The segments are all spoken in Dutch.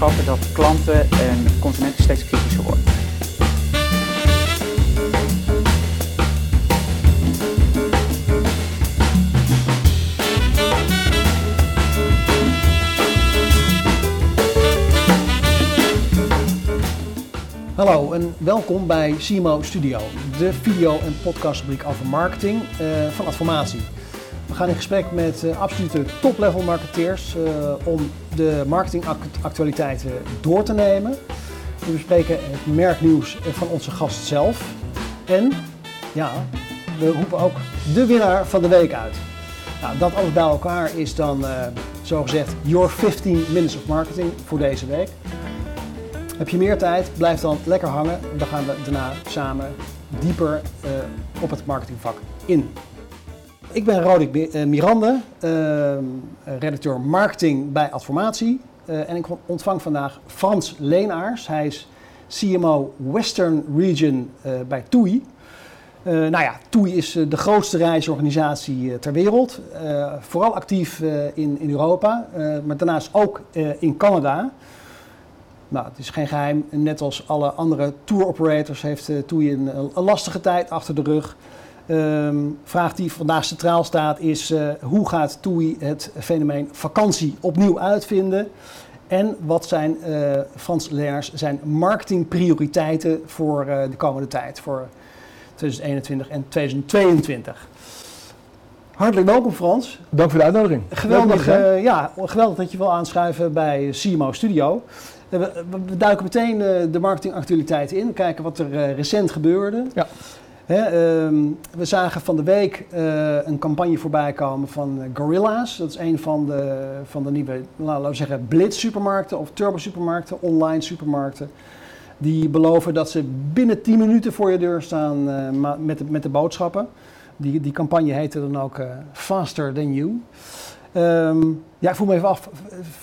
dat klanten en consumenten steeds kritischer worden. Hallo en welkom bij CMO Studio, de video- en podcastfabriek over marketing uh, van Adformatie. Gaan in gesprek met uh, absolute top-level marketeers uh, om de marketingactualiteiten door te nemen. We bespreken het merknieuws van onze gast zelf. En ja, we roepen ook de winnaar van de week uit. Nou, dat alles bij elkaar is dan uh, zogezegd Your 15 Minutes of Marketing voor deze week. Heb je meer tijd, blijf dan lekker hangen. Dan gaan we daarna samen dieper op het marketingvak in. Ik ben Rodik Miranda, uh, redacteur marketing bij Adformatie. Uh, en ik ontvang vandaag Frans Leenaars. Hij is CMO Western Region bij TUI. nou ja, TUI is de grootste reisorganisatie ter wereld. vooral actief in, in Europa, maar daarnaast ook in Canada. Nou, het is geen geheim. Net als alle andere tour operators heeft TUI een, lastige tijd achter de rug. Um, vraag die vandaag centraal staat is uh, hoe gaat TUI het fenomeen vakantie opnieuw uitvinden? En wat zijn uh, Frans Leers zijn marketingprioriteiten voor de komende tijd, voor 2021 en 2022? Hartelijk welkom Frans. Dank voor de uitnodiging. Geweldig, ja, geweldig dat je wil aanschuiven bij CMO Studio. We, we, duiken meteen de marketingactualiteiten in. We kijken wat er recent gebeurde. Ja. Um, we zagen van de week uh, een campagne voorbij komen van Gorilla's. Dat is een van de, van de nieuwe, laten we zeggen, blitz supermarkten of turbo supermarkten, online supermarkten. Die beloven dat ze binnen 10 minuten voor je deur staan uh, met, de, met de boodschappen. Die, die campagne heette dan ook Faster Than You. Um, ja, ik voel me even af,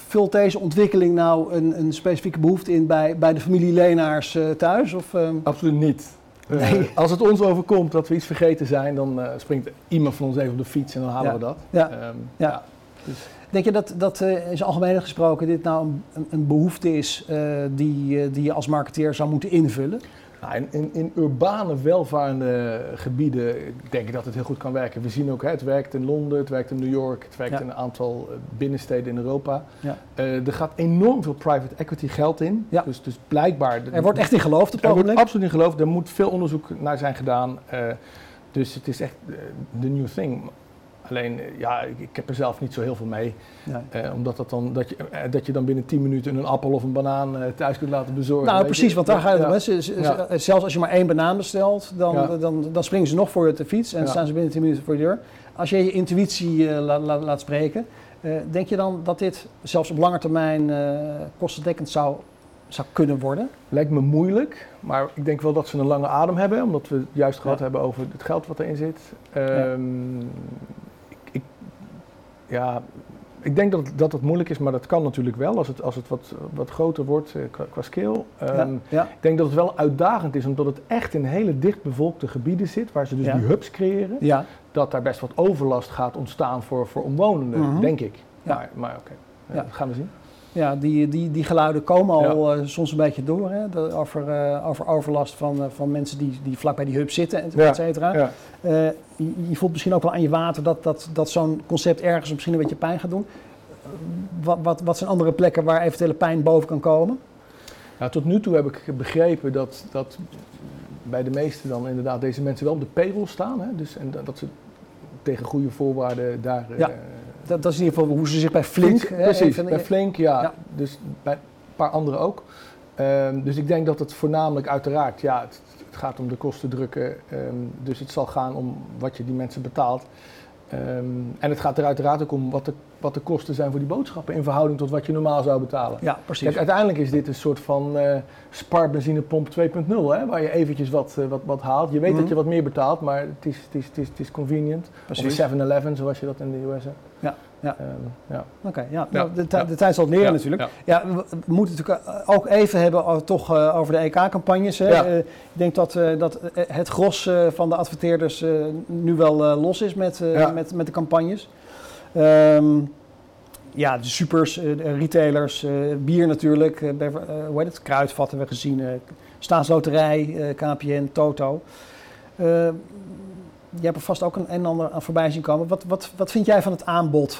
vult deze ontwikkeling nou een, een specifieke behoefte in bij, bij de familie Leenaars uh, thuis? Of, um... Absoluut niet. Nee. Uh, als het ons overkomt dat we iets vergeten zijn, dan uh, springt iemand van ons even op de fiets en dan halen ja. we dat. Ja. Um, ja. ja. Dus. Denk je dat, dat uh, in zijn algemeen gesproken dit nou een, een behoefte is die, die je als marketeer zou moeten invullen? Nou, in, in, in, urbane, welvarende gebieden denk ik dat het heel goed kan werken. We zien ook, hè, het werkt in Londen, het werkt in New York, het werkt ja. in een aantal binnensteden in Europa. Ja. Uh, er gaat enorm veel private equity geld in. Ja. Dus, dus blijkbaar... Er wordt echt in geloofd op Er wordt absoluut in geloofd. Er moet veel onderzoek naar zijn gedaan. Uh, dus het is echt de new thing. Alleen, ja, ik, ik, heb er zelf niet zo heel veel mee. Nee. Uh, omdat dat, dan, dat, je, uh, dat je dan binnen 10 minuten een appel of een banaan uh, thuis kunt laten bezorgen. Nou, precies, want daar gaat het om. Ja. Zelfs als je maar één banaan bestelt, dan, ja. dan, dan springen ze nog voor je op de fiets en staan ze binnen 10 minuten voor je deur. Als je je intuïtie la, la, laat spreken, denk je dan dat dit zelfs op lange termijn kostendekkend zou, zou kunnen worden? Lijkt me moeilijk, maar ik denk wel dat ze een lange adem hebben, omdat we het juist gehad hebben over het geld wat erin zit. Um, ja, ik denk dat, dat het moeilijk is, maar dat kan natuurlijk wel als het, als het wat, wat groter wordt uh, qua, qua scale. Um, ja, ja. Ik denk dat het wel uitdagend is, omdat het echt in hele dichtbevolkte gebieden zit, waar ze dus ja. die hubs creëren, dat daar best wat overlast gaat ontstaan voor, voor omwonenden, mm -hmm. denk ik. Maar, maar oké, okay. dat gaan we zien. Ja, die, die, die geluiden komen al ja. uh, soms een beetje door. Hè? De, over, uh, over overlast van, uh, van mensen die, die vlak bij die hub zitten, et, ja. et cetera. Ja. Je, je, voelt misschien ook wel aan je water dat, dat, dat zo'n concept ergens misschien een beetje pijn gaat doen. Wat, wat, wat zijn andere plekken waar eventuele pijn boven kan komen? Ja, tot nu toe heb ik begrepen dat, dat bij de meesten dan inderdaad deze mensen wel op de payroll staan. Hè? Dus, en dat ze tegen goede voorwaarden daar... Dat, dat, is in ieder geval hoe ze zich bij Flink... Flink precies, hè, bij Flink, ja, ja. Dus bij een paar anderen ook. Um, dus ik denk dat het voornamelijk uiteraard, ja, het, het gaat om de kostendrukken. Um, dus het zal gaan om wat je die mensen betaalt. Um, en het gaat er uiteraard ook om wat de, wat de kosten zijn voor die boodschappen in verhouding tot wat je normaal zou betalen. Ja, precies. Kijk, uiteindelijk is dit een soort van uh, spaarbenzinepomp 2.0, hè, waar je eventjes wat, uh, wat, wat haalt. Je weet mm. dat je wat meer betaalt, maar het is, het is, het is, het is convenient. Precies. Of 7-Eleven, zoals je dat in de US hebt. Ja. Ja. Um, ja. Oké, okay, ja. De, de, tijd zal het leren natuurlijk. Ja. we, moeten natuurlijk ook even hebben toch uh, over de EK-campagnes. Uh, ik denk dat, dat het gros van de adverteerders nu wel los is met, met, met de campagnes. Um, ja, de supers, retailers, bier natuurlijk, hoe heet het, Kruidvat hebben we gezien, Staatsloterij, KPN, Toto. Je hebt er vast ook een en ander aan voorbij zien komen. Wat, wat, wat vind jij van het aanbod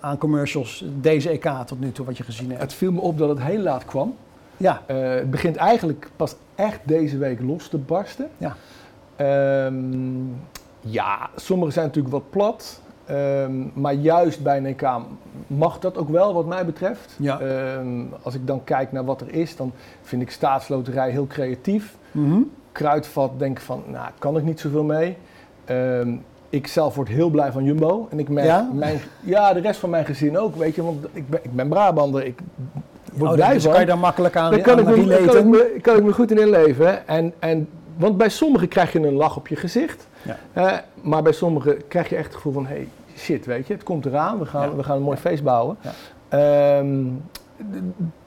aan commercials deze EK tot nu toe, wat je gezien hebt? Het viel me op dat het heel laat kwam. Ja. het begint eigenlijk pas echt deze week los te barsten. Ja. Ehm, ja, sommige zijn natuurlijk wat plat. Ehm, maar juist bij een EK mag dat ook wel, wat mij betreft. Ja. Ehm, als ik dan kijk naar wat er is, dan vind ik staatsloterij heel creatief. Mm Kruidvat denk ik van, nou, kan ik niet zoveel mee. Ik zelf word heel blij van Jumbo. En ik merk, ja? Mijn, ja, de rest van mijn gezin ook, weet je. Want ik ben, ik ben Brabander, ik word oh, blij dus van. kan je daar makkelijk aan, dan kan, aan ik me, kan, ik me, kan ik me goed in inleven. En, en want bij sommigen krijg je een lach op je gezicht. Ja. Uh, maar bij sommigen krijg je echt het gevoel van, hey, shit, weet je, het komt eraan. We gaan, ja. we gaan een mooi feest bouwen. Ja. Um,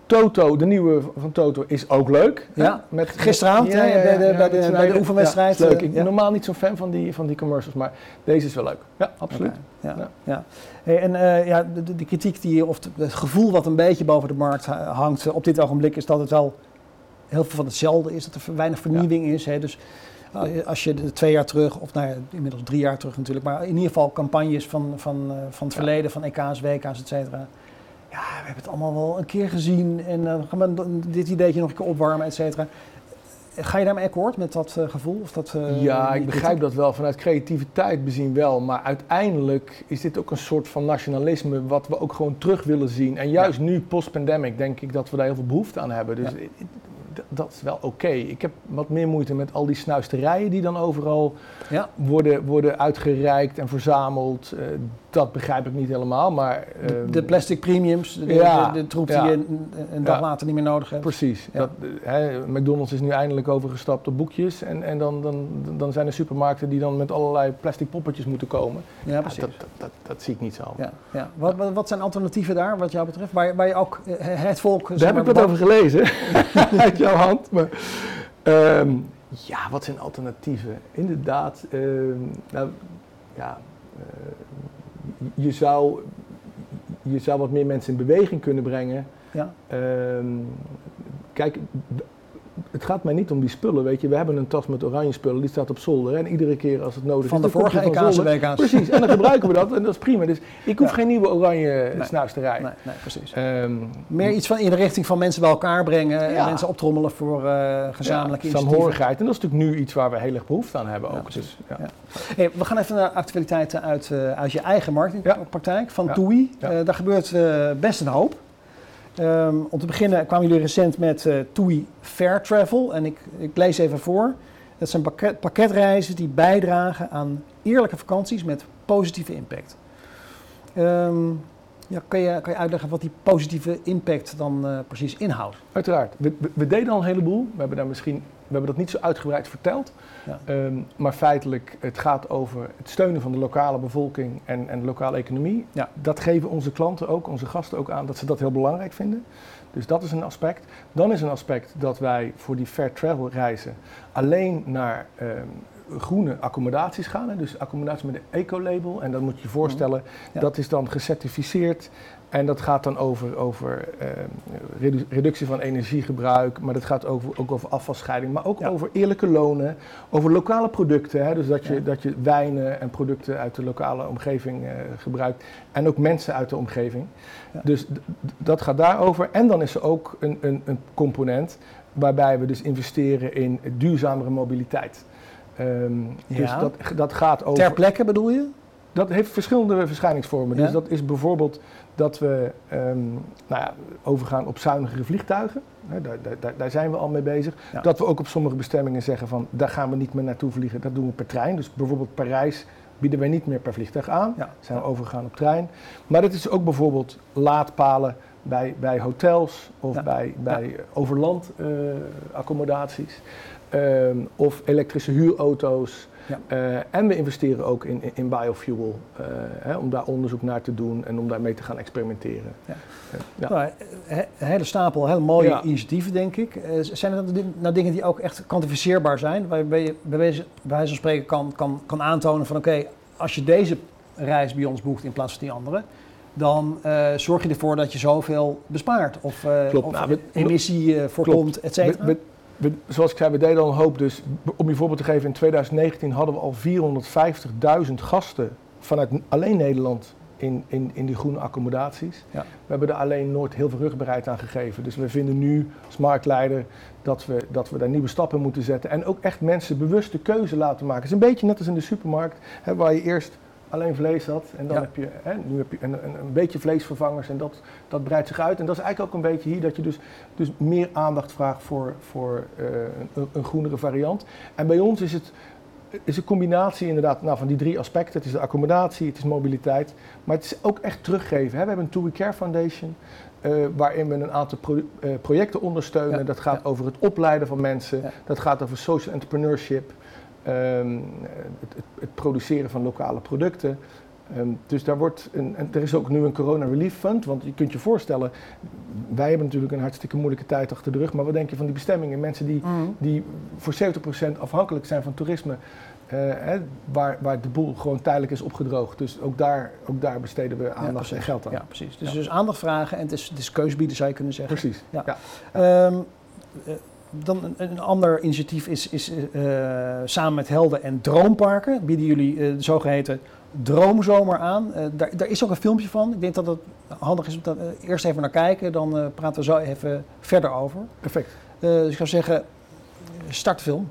Toto, de nieuwe van Toto, is ook leuk. Ja, met, gisteravond ja, ja, bij de, bij de, bij de oefenwedstrijd. leuk. Ik ben normaal niet zo'n fan van die, van die commercials, maar deze is wel leuk. Ja, absoluut. Okay. Ja, ja. Hey, en uh, ja, de, de, kritiek die, of het gevoel wat een beetje boven de markt hangt op dit ogenblik, is dat het wel heel veel van hetzelfde is, dat er weinig vernieuwing is. Hè. Dus als je twee jaar terug, of nou ja, inmiddels drie jaar terug natuurlijk, maar in ieder geval campagnes van, van, van het verleden, van EK's, WK's, et cetera. Ja, we hebben het allemaal wel een keer gezien en uh, gaan we dit ideetje nog een keer opwarmen, et cetera. Ga je daarmee akkoord met dat uh, gevoel? Of dat, uh, ja, ik begrijp dat wel. Vanuit creativiteit bezien wel. Maar uiteindelijk is dit ook een soort van nationalisme wat we ook gewoon terug willen zien. En juist ja. nu, post-pandemic, denk ik dat we daar heel veel behoefte aan hebben. Dus ja dat is wel oké. Ik heb wat meer moeite met al die snuisterijen die dan overal ja. worden, worden uitgereikt en verzameld. Uh, dat begrijp ik niet helemaal, maar... Uh, de, de, plastic premiums, de, ja, de, de troep die je een, een dag later niet meer nodig hebt. Precies. Dat, hè, McDonald's is nu eindelijk overgestapt op boekjes en, en dan, dan, dan zijn er supermarkten die dan met allerlei plastic poppetjes moeten komen. Ja, precies. Dat, dat, dat, dat, zie ik niet zo. Ja, ja. Wat, wat, wat zijn alternatieven daar, wat jou betreft? Waar, waar je ook uh, het volk... Daar heb ik wat over gelezen, uit jouw hand. Maar, um, ja, wat zijn alternatieven? Inderdaad, uh, nou, ja, uh, je, zou, je zou wat meer mensen in beweging kunnen brengen. Ja. Um, kijk, het gaat mij niet om die spullen, weet je. We hebben een tas met oranje spullen, die staat op zolder. En iedere keer als het nodig van is... Van de vorige EK's WK's. Precies, en dan gebruiken we dat en dat is prima. Dus ik hoef ja. geen nieuwe oranje nee. snuisterij. Nee, nee precies. Um, Meer iets van in de richting van mensen bij elkaar brengen... Ja. en mensen optrommelen voor uh, gezamenlijke ja. En dat is natuurlijk nu iets waar we heel erg behoefte aan hebben ook. Dus. Hey, we gaan even naar actualiteiten uit, uh, uit je eigen marketingpraktijk, van TUI. Uh, daar gebeurt best een hoop. Um, om te beginnen kwamen jullie recent met uh, TUI Fair Travel. En ik, ik, lees even voor. Dat zijn pakket, pakketreizen die bijdragen aan eerlijke vakanties met positieve impact. Um, ja, kan, je, kan je uitleggen wat die positieve impact dan uh, precies inhoudt? Uiteraard. We, we, we, deden al een heleboel. We hebben, daar misschien, we hebben dat niet zo uitgebreid verteld. Ja. Um, maar feitelijk, het gaat over het steunen van de lokale bevolking en, en de lokale economie. Ja. Dat geven onze klanten ook, onze gasten ook aan, dat ze dat heel belangrijk vinden. Dus dat is een aspect. Dan is een aspect dat wij voor die fair travel reizen alleen naar um, groene accommodaties gaan. Hè? Dus accommodaties met een eco-label. En dan moet je je voorstellen, Ja. dat is dan gecertificeerd. En dat gaat dan over, over uh, redu reductie van energiegebruik, maar dat gaat over, ook over afvalscheiding, maar ook Ja. over eerlijke lonen, over lokale producten. Hè? Dus dat je, Ja. dat je wijnen en producten uit de lokale omgeving uh, gebruikt en ook mensen uit de omgeving. Ja. Dus dat gaat daarover. En dan is er ook een, een, een component waarbij we dus investeren in duurzamere mobiliteit. Ehm, Dus dat, dat gaat over. Ter plekke bedoel je? Dat heeft verschillende verschijningsvormen. Ja. Dus dat is bijvoorbeeld dat we ehm, nou ja, overgaan op zuinigere vliegtuigen. Daar, daar- daar, zijn we al mee bezig. Ja. Dat we ook op sommige bestemmingen zeggen van daar gaan we niet meer naartoe vliegen. Dat doen we per trein. Dus bijvoorbeeld Parijs bieden wij niet meer per vliegtuig aan. Ja. Zijn we overgegaan op trein. Maar dat is ook bijvoorbeeld laadpalen bij, bij hotels of bij, bij overland eh, accommodaties. Ehm, of elektrische huurauto's. Ja. Eh, en we investeren ook in, in, biofuel, eh, hè, om daar onderzoek naar te doen en om daarmee te gaan experimenteren. Ja. Eh, ja. Nou, een hele stapel hele mooie initiatieven, denk ik. Zijn er nou dingen die ook echt kwantificeerbaar zijn? Waarbij je bij wijze, bij wijze van spreken kan, kan, kan aantonen van oké, als je deze reis bij ons boekt in plaats van die andere, dan zorg je ervoor dat je zoveel bespaart. Of, of nou, emissie voorkomt, et cetera zoals ik zei, we deden al een hoop. Dus om je voorbeeld te geven, in 2019 hadden we al 450.000 gasten vanuit alleen Nederland in, in, in die groene accommodaties. Ja. We hebben er alleen nooit heel veel rugbereid aan gegeven. Dus we vinden nu als marktleider dat we, dat we daar nieuwe stappen moeten zetten. En ook echt mensen bewuste keuze laten maken. Het is een beetje net als in de supermarkt, hè, waar je eerst alleen vlees had. En dan heb je, hè, nu heb je een, een, een, beetje vleesvervangers en dat, dat breidt zich uit. En dat is eigenlijk ook een beetje hier dat je dus, dus meer aandacht vraagt voor, voor uh, een, een, groenere variant. En bij ons is het is een combinatie inderdaad nou, van die drie aspecten. Het is de accommodatie, het is mobiliteit, maar het is ook echt teruggeven. Hè. We hebben een To We Care Foundation. Uh, waarin we een aantal pro uh, projecten ondersteunen. dat gaat over het opleiden van mensen. Dat gaat over social entrepreneurship. Um, het, het, produceren van lokale producten. Um, dus daar wordt een, en er is ook nu een corona relief fund, want je kunt je voorstellen, wij hebben natuurlijk een hartstikke moeilijke tijd achter de rug, maar wat denk je van die bestemmingen? Mensen die, mm. die voor 70% afhankelijk zijn van toerisme, uh, hè, waar, waar de boel gewoon tijdelijk is opgedroogd. Dus ook daar, ook daar besteden we aandacht en geld aan. Ja, precies. Dus, ja. dus aandacht vragen en het is, het is keusbieden zou je kunnen zeggen. Precies, ja. Um, dan een, een, ander initiatief is, is uh, samen met Helden en Droomparken bieden jullie uh, de zogeheten Droomzomer aan. Uh, daar, daar, is ook een filmpje van. Ik denk dat het handig is om dat eerst even naar kijken. Dan praten we zo even verder over. Perfect. dus ik zou zeggen, startfilm.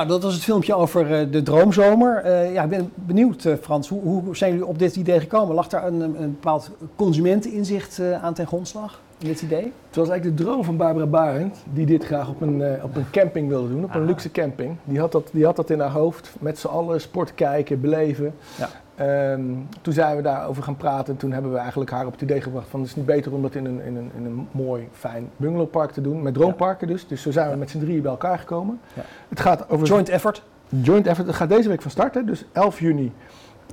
Nou, dat was het filmpje over uh, de droomzomer. Uh, ja, ik ben benieuwd, uh, Frans, hoe, hoe, zijn jullie op dit idee gekomen? Lag daar een, een bepaald consumenteninzicht aan ten grondslag in dit idee? Het was eigenlijk de droom van Barbara Barend, die dit graag op een, op een camping wilde doen, op een luxe camping. Die had, dat, die had dat in haar hoofd, met z'n allen sport kijken, beleven. Ja. Um, toen zijn we daarover gaan praten en toen hebben we eigenlijk haar op het idee gebracht van het is niet beter om dat in een, in een, in een mooi, fijn bungalowpark te doen, met droomparken dus. Dus zo zijn we met z'n drieën bij elkaar gekomen. Ja. Het gaat over... Joint effort? Joint effort, het gaat deze week van start, dus 11 juni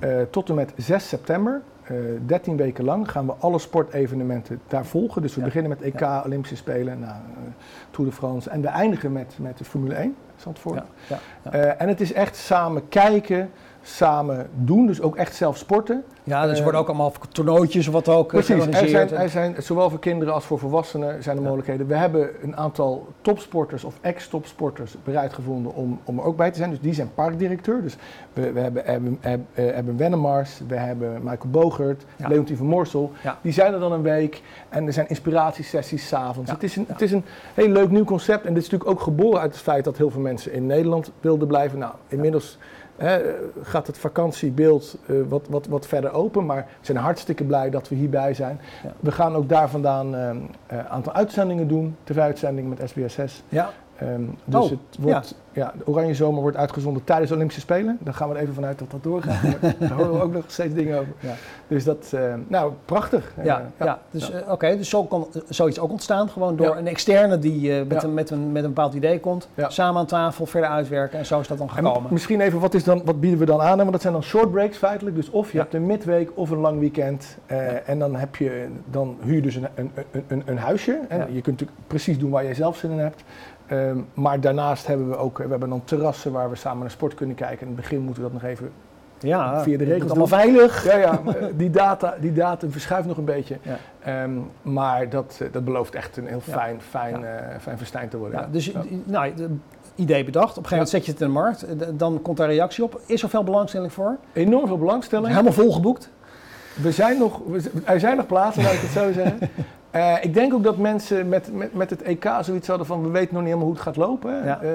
uh, tot en met 6 september. Uh, eh, 13 weken lang gaan we alle sportevenementen daar volgen. Dus we beginnen met EK, Olympische Spelen, nou, uh, Tour de France en we eindigen met, met de Formule 1, Zandvoort. Ja, en het is echt samen kijken, samen doen, dus ook echt zelf sporten. Ja, dus er worden ook allemaal toernooitjes of wat ook eh, Precies, er zijn, er zijn, zowel voor kinderen als voor volwassenen zijn er mogelijkheden. We hebben een aantal topsporters of ex-topsporters bereid gevonden om, om er ook bij te zijn. Dus die zijn parkdirecteur. Dus we, we hebben, hebben, hebben Wennemars, we hebben Michael Bogert, ja. Leontien van Morsel. Die zijn er dan een week en er zijn inspiratiesessies s'avonds. Het, is een, het is een heel leuk nieuw concept en dit is natuurlijk ook geboren uit het feit dat heel veel mensen in Nederland wilden blijven. Nou, inmiddels gaat het vakantiebeeld uh, wat, wat, wat verder open. Maar we zijn hartstikke blij dat we hierbij zijn. We gaan ook daar vandaan een uh, aantal uitzendingen doen, tv-uitzendingen met SBSS. Ja. Um, dus oh, het wordt, ja. de Oranje Zomer wordt uitgezonden tijdens de Olympische Spelen. Daar gaan we er even vanuit dat dat doorgaat. daar horen we ook nog steeds dingen over. Ja. Dus dat, uh, nou, prachtig. Ja, uh, ja. dus uh, oké, okay, dus zo kan zoiets ook ontstaan. Gewoon door een externe die met, een, met, een, met een bepaald idee komt. Samen aan tafel, verder uitwerken en zo is dat dan gekomen. En misschien even, wat, is dan, wat bieden we dan aan? Want dat zijn dan short breaks feitelijk. Dus of je hebt een midweek of een lang weekend. En dan, heb je, dan huur je dus een, een, een, een huisje. En je kunt natuurlijk precies doen waar jij zelf zin in hebt. Um, maar daarnaast hebben we ook we hebben dan terrassen waar we samen naar sport kunnen kijken. In het begin moeten we dat nog even ja, via de regels allemaal veilig. Ja, ja die, data, die datum verschuift nog een beetje. Ja. Um, maar dat, dat belooft echt een heel fijn, fijn, uh, fijn festijn te worden. Ja, dus nou, idee bedacht. Op een gegeven moment zet je het in de markt. Dan komt daar reactie op. Is er veel belangstelling voor? Enorm veel belangstelling. Helemaal volgeboekt? We zijn nog, er zijn nog plaatsen, laat ik het zo zeggen. Uh, ik denk ook dat mensen met, met, met het EK zoiets hadden van we weten nog niet helemaal hoe het gaat lopen. Ja. Uh,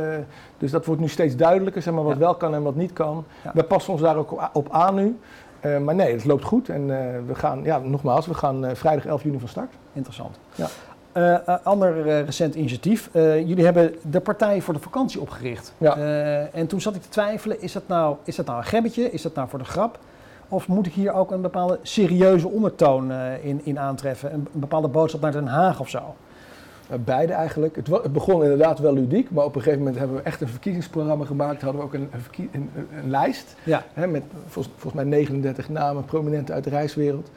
dus dat wordt nu steeds duidelijker, zeg maar, wat ja. wel kan en wat niet kan. Ja. We passen ons daar ook op aan nu. Uh, maar nee, het loopt goed en we gaan, ja, nogmaals, we gaan vrijdag 11 juni van start. Interessant. Ja. ander recent initiatief. jullie hebben de Partij voor de Vakantie opgericht. Ja. en toen zat ik te twijfelen, is dat, nou, is dat nou een gebbetje? Is dat nou voor de grap? Of moet ik hier ook een bepaalde serieuze ondertoon uh, in, in aantreffen? Een, bepaalde boodschap naar Den Haag of zo? beide eigenlijk. Het, het, begon inderdaad wel ludiek, maar op een gegeven moment hebben we echt een verkiezingsprogramma gemaakt. Hadden we ook een, een, een, een lijst ja. hè, met volgens, volgens, mij 39 namen, prominenten uit de reiswereld.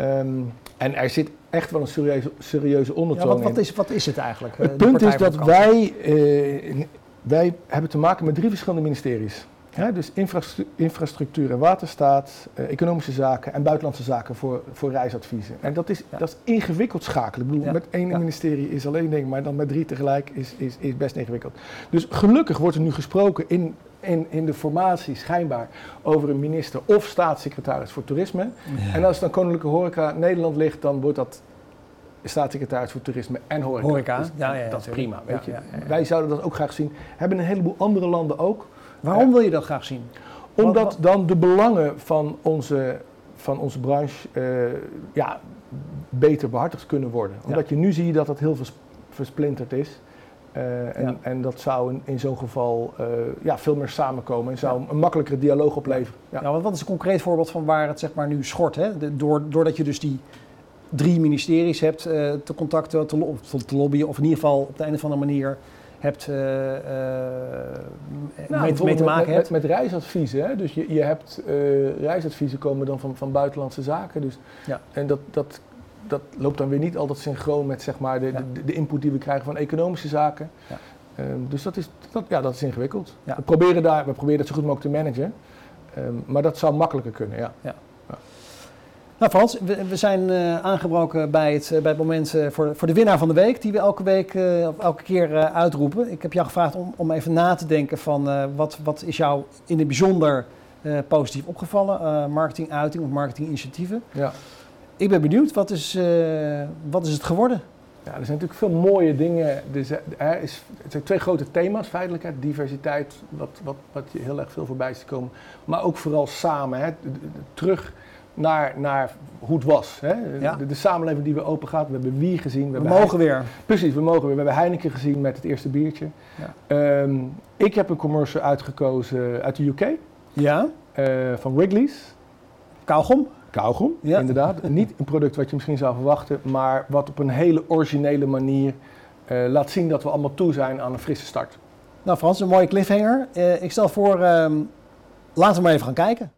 Um, en er zit echt wel een serieuze, serieuze ondertoon ja, wat, wat, is, wat is het eigenlijk? Het punt is dat wij, uh, wij hebben te maken met drie verschillende ministeries. Ja, dus infrastructuur en waterstaat, uh, economische zaken en buitenlandse zaken voor, voor reisadviezen. En dat is, dat is ingewikkeld schakelen. Ik bedoel, met één ministerie is alleen ding, maar dan met drie tegelijk is, is, is best ingewikkeld. Dus gelukkig wordt er nu gesproken in, in, in de formatie schijnbaar over een minister of staatssecretaris voor toerisme. En als het dan Koninklijke Horeca Nederland ligt, dan wordt dat staatssecretaris voor toerisme en horeca. Horeca, dus ja, ja, dat is prima. Weet je. Wij zouden dat ook graag zien. Hebben een heleboel andere landen ook. Waarom wil je dat graag zien? Omdat dan de belangen van onze, van onze branche uh, ja, beter behartigd kunnen worden. Omdat je nu ziet dat het heel versplinterd is. Uh, en, en, dat zou in, in zo'n geval uh, ja, veel meer samenkomen en zou een makkelijkere dialoog opleveren. Ja. Nou, wat is een concreet voorbeeld van waar het zeg maar, nu schort? Hè? De, door, doordat je dus die drie ministeries hebt uh, te contacten, te, te, lobbyen, of in ieder geval op de een of andere manier hebt uh, nou, mee, mee, te maken met, met, met reisadviezen. Hè? Dus je, je hebt uh, reisadviezen komen dan van, van buitenlandse zaken. Dus, ja. En dat, dat, dat loopt dan weer niet altijd synchroon met zeg maar, de, ja. de, de, input die we krijgen van economische zaken. Ja. Um, dus dat is, dat, ja, dat is ingewikkeld. We, proberen daar, we proberen dat zo goed mogelijk te managen. Um, maar dat zou makkelijker kunnen, ja. Nou Frans, we, we zijn uh, aangebroken bij het, uh, bij het moment uh, voor, voor de winnaar van de week, die we elke week elke keer uitroepen. Ik heb jou gevraagd om, om even na te denken van wat, wat is jou in het bijzonder positief opgevallen, marketinguiting of marketinginitiatieven. Ja. Ik ben benieuwd, wat is, wat is het geworden? Ja, er zijn natuurlijk veel mooie dingen. Er, is, er zijn twee grote thema's feitelijk. Hè. Diversiteit, wat, wat, wat je heel erg veel voorbij is komen. Maar ook vooral samen, hè. terug naar, naar hoe het was. Hè? De, de, samenleving die weer open gaat. We hebben wie gezien. We, we mogen weer. Precies, we mogen weer. We hebben Heineken gezien met het eerste biertje. Ja. Um, ik heb een commercial uitgekozen uit de UK. Ja. Uh, van Wrigley's. Kauwgom. Kauwgom, ja. inderdaad. Niet een product wat je misschien zou verwachten, maar wat op een hele originele manier uh, laat zien dat we allemaal toe zijn aan een frisse start. Nou Frans, een mooie cliffhanger. Uh, ik stel voor, um, laten we maar even gaan kijken.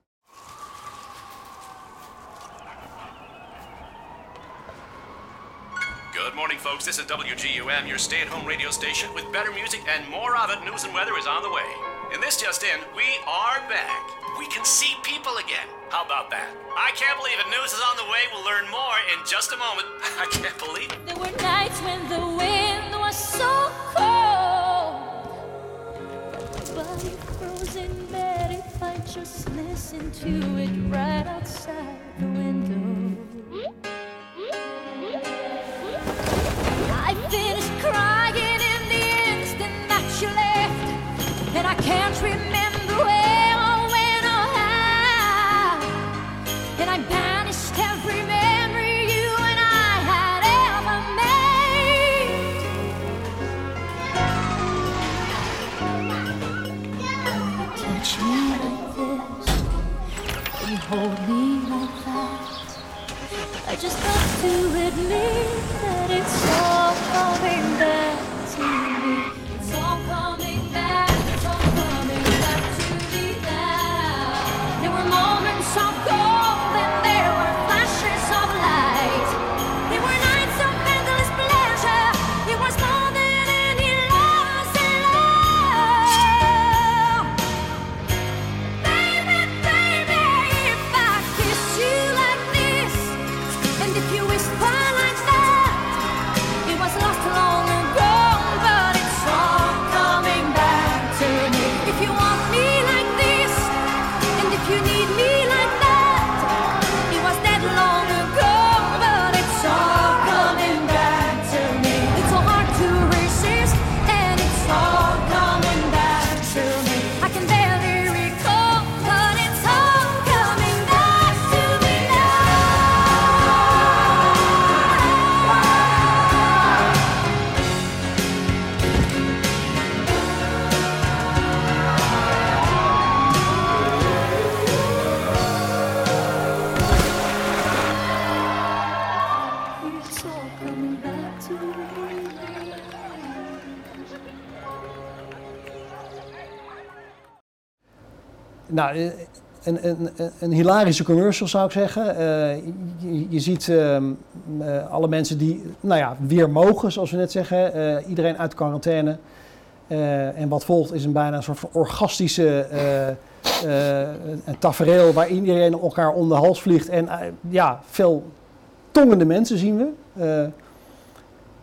This is WGUM, your stay at home radio station with better music and more of it. News and weather is on the way. In this just in, we are back. We can see people again. How about that? I can't believe it. News is on the way. We'll learn more in just a moment. I can't believe it. There were nights when the wind was so cold. But in bed if I just listened to it nou, een, een, een, hilarische commercial zou ik zeggen. je, je, ziet ehm, alle mensen die nou ja, weer mogen, zoals we net zeggen. iedereen uit quarantaine. en wat volgt is een bijna een soort orgastische tafereel waar iedereen elkaar om de hals vliegt. En ja, veel tongende mensen zien we.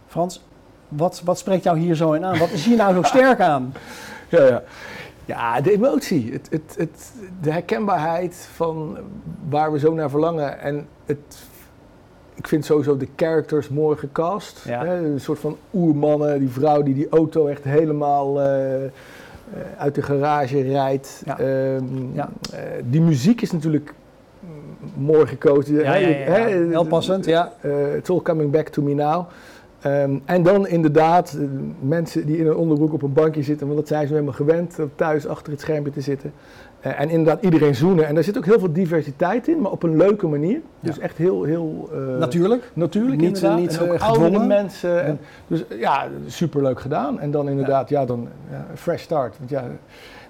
Frans, wat, wat spreekt jou hier zo in aan? Wat is hier nou zo sterk aan? Ja, ja. Ja de emotie, het, het, het, de herkenbaarheid van waar we zo naar verlangen. En het, ik vind sowieso de characters mooi gecast. Hè? Een soort van oermannen, die vrouw die die auto echt helemaal uh, uit de garage rijdt. Ja. Um, ja. Uh, die muziek is natuurlijk mooi gekozen. Ja, ja, Heel passend, ja. Uh, it's all coming back to me now. Um, en dan inderdaad uh, mensen die in een onderbroek op een bankje zitten, want dat zijn ze helemaal gewend, thuis achter het schermpje te zitten. Uh, en inderdaad iedereen zoenen. En daar zit ook heel veel diversiteit in, maar op een leuke manier. Ja. Dus echt heel... heel uh, natuurlijk. Natuurlijk niet, inderdaad. Niet en oudere mensen. Ja. En, dus ja, superleuk gedaan. En dan inderdaad, ja, dan fresh start. Want ja,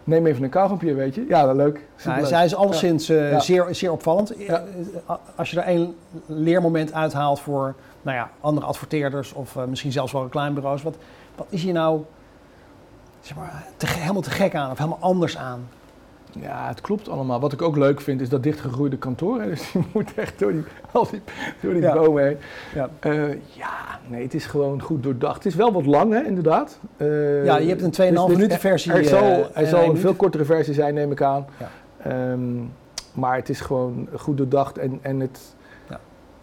neem even een kauwgompje, weet je. Ja, leuk. Ja, zij is alleszins zeer, zeer opvallend. Als je er één leermoment uithaalt voor nou ja, andere adverteerders of uh, misschien zelfs wel reclamebureaus. Wat, wat is hier nou zeg maar, te, helemaal te gek aan of helemaal anders aan? Ja, het klopt allemaal. Wat ik ook leuk vind is dat dichtgegroeide kantoor. Hè? Dus je moet echt door die, al die, door die ja. bomen heen. Ja. Uh, ja, nee, het is gewoon goed doordacht. Het is wel wat lang, hè, inderdaad. Uh, ja, je hebt een 2,5 dus minuten versie. Er zal, er zal een veel kortere versie zijn, neem ik aan. Ja. Um, maar het is gewoon goed doordacht en, en het,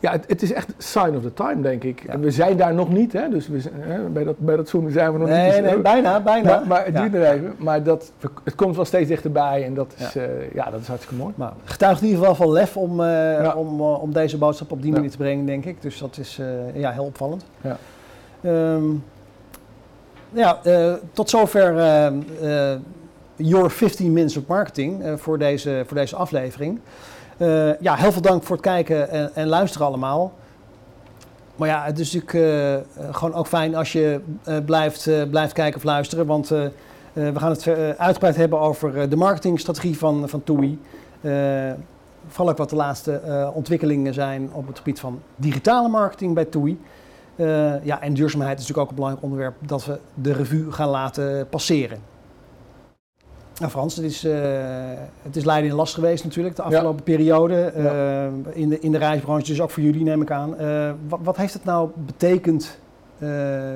ja, het, het, is echt sign of the time, denk ik. En we zijn daar nog niet, hè? dus we, hè, bij, dat, bij dat zoomen zijn we nog nee, niet. Nee, bijna, bijna. Maar, maar het duurt nog even. Maar dat, het komt wel steeds dichterbij en dat is, ja. Uh, ja dat is hartstikke mooi. Maar getuigt in ieder geval van lef om, uh, ja. om, uh, om deze boodschap op die manier te brengen, denk ik. Dus dat is ja, heel opvallend. Ja, um, ja tot zover Your 15 Minutes of Marketing voor, deze, voor deze aflevering. Uh, ja, heel veel dank voor het kijken en, en luisteren allemaal. Maar ja, het is natuurlijk uh, gewoon ook fijn als je blijft, blijft kijken of luisteren. Want we gaan het uitgebreid hebben over de marketingstrategie van, van TUI. vooral ook wat de laatste ontwikkelingen zijn op het gebied van digitale marketing bij TUI. ja, en duurzaamheid is natuurlijk ook een belangrijk onderwerp dat we de revue gaan laten passeren. Nou Frans, het is, uh, het is in last geweest natuurlijk de afgelopen ja. periode. Uh, ja. in, de, in de reisbranche, dus ook voor jullie neem ik aan. Uh, wat, wat, heeft het nou betekend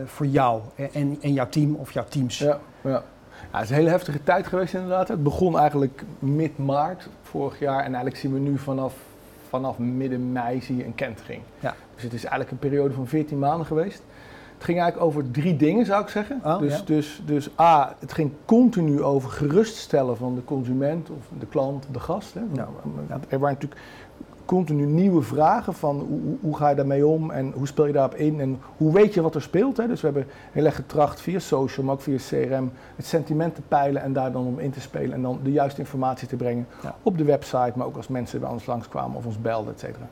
voor jou en, en jouw team of jouw teams? Ja, ja. ja, het is een hele heftige tijd geweest inderdaad. Het begon eigenlijk mid-maart vorig jaar en eigenlijk zien we nu vanaf, vanaf midden mei zie je een kentering. Ja. Dus het is eigenlijk een periode van 14 maanden geweest. Het ging eigenlijk over drie dingen, zou ik zeggen. Oh, dus, ja. dus, dus A, het ging continu over geruststellen van de consument of de klant, de gast. Hè. Ja. Er waren natuurlijk continu nieuwe vragen van hoe, hoe, ga je daarmee om en hoe speel je daarop in en hoe weet je wat er speelt. Hè? Dus we hebben heel erg getracht via social, maar ook via CRM, het sentiment te peilen en daar dan om in te spelen en dan de juiste informatie te brengen ja. op de website, maar ook als mensen bij ons langskwamen of ons belden, et cetera.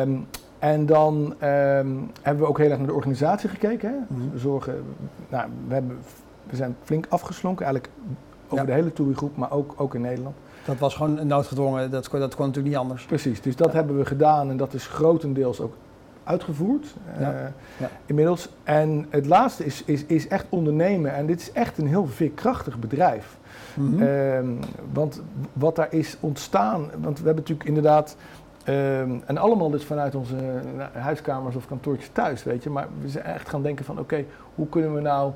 Um, en dan um, hebben we ook heel erg naar de organisatie gekeken. Hè? We, zorgen, nou, we, hebben, we zijn flink afgeslonken, eigenlijk over ja. de hele TUI-groep, maar ook, ook in Nederland. Dat was gewoon noodgedwongen, dat, dat kon natuurlijk niet anders. Precies, dus dat ja. hebben we gedaan en dat is grotendeels ook uitgevoerd ja. Uh, ja. inmiddels. En het laatste is, is, is echt ondernemen en dit is echt een heel veerkrachtig bedrijf. Mm-hmm. Um, want wat daar is ontstaan, want we hebben natuurlijk inderdaad Um, en allemaal dus vanuit onze uh, huiskamers of kantoortjes thuis, weet je. Maar we zijn echt gaan denken van, oké, hoe kunnen we nou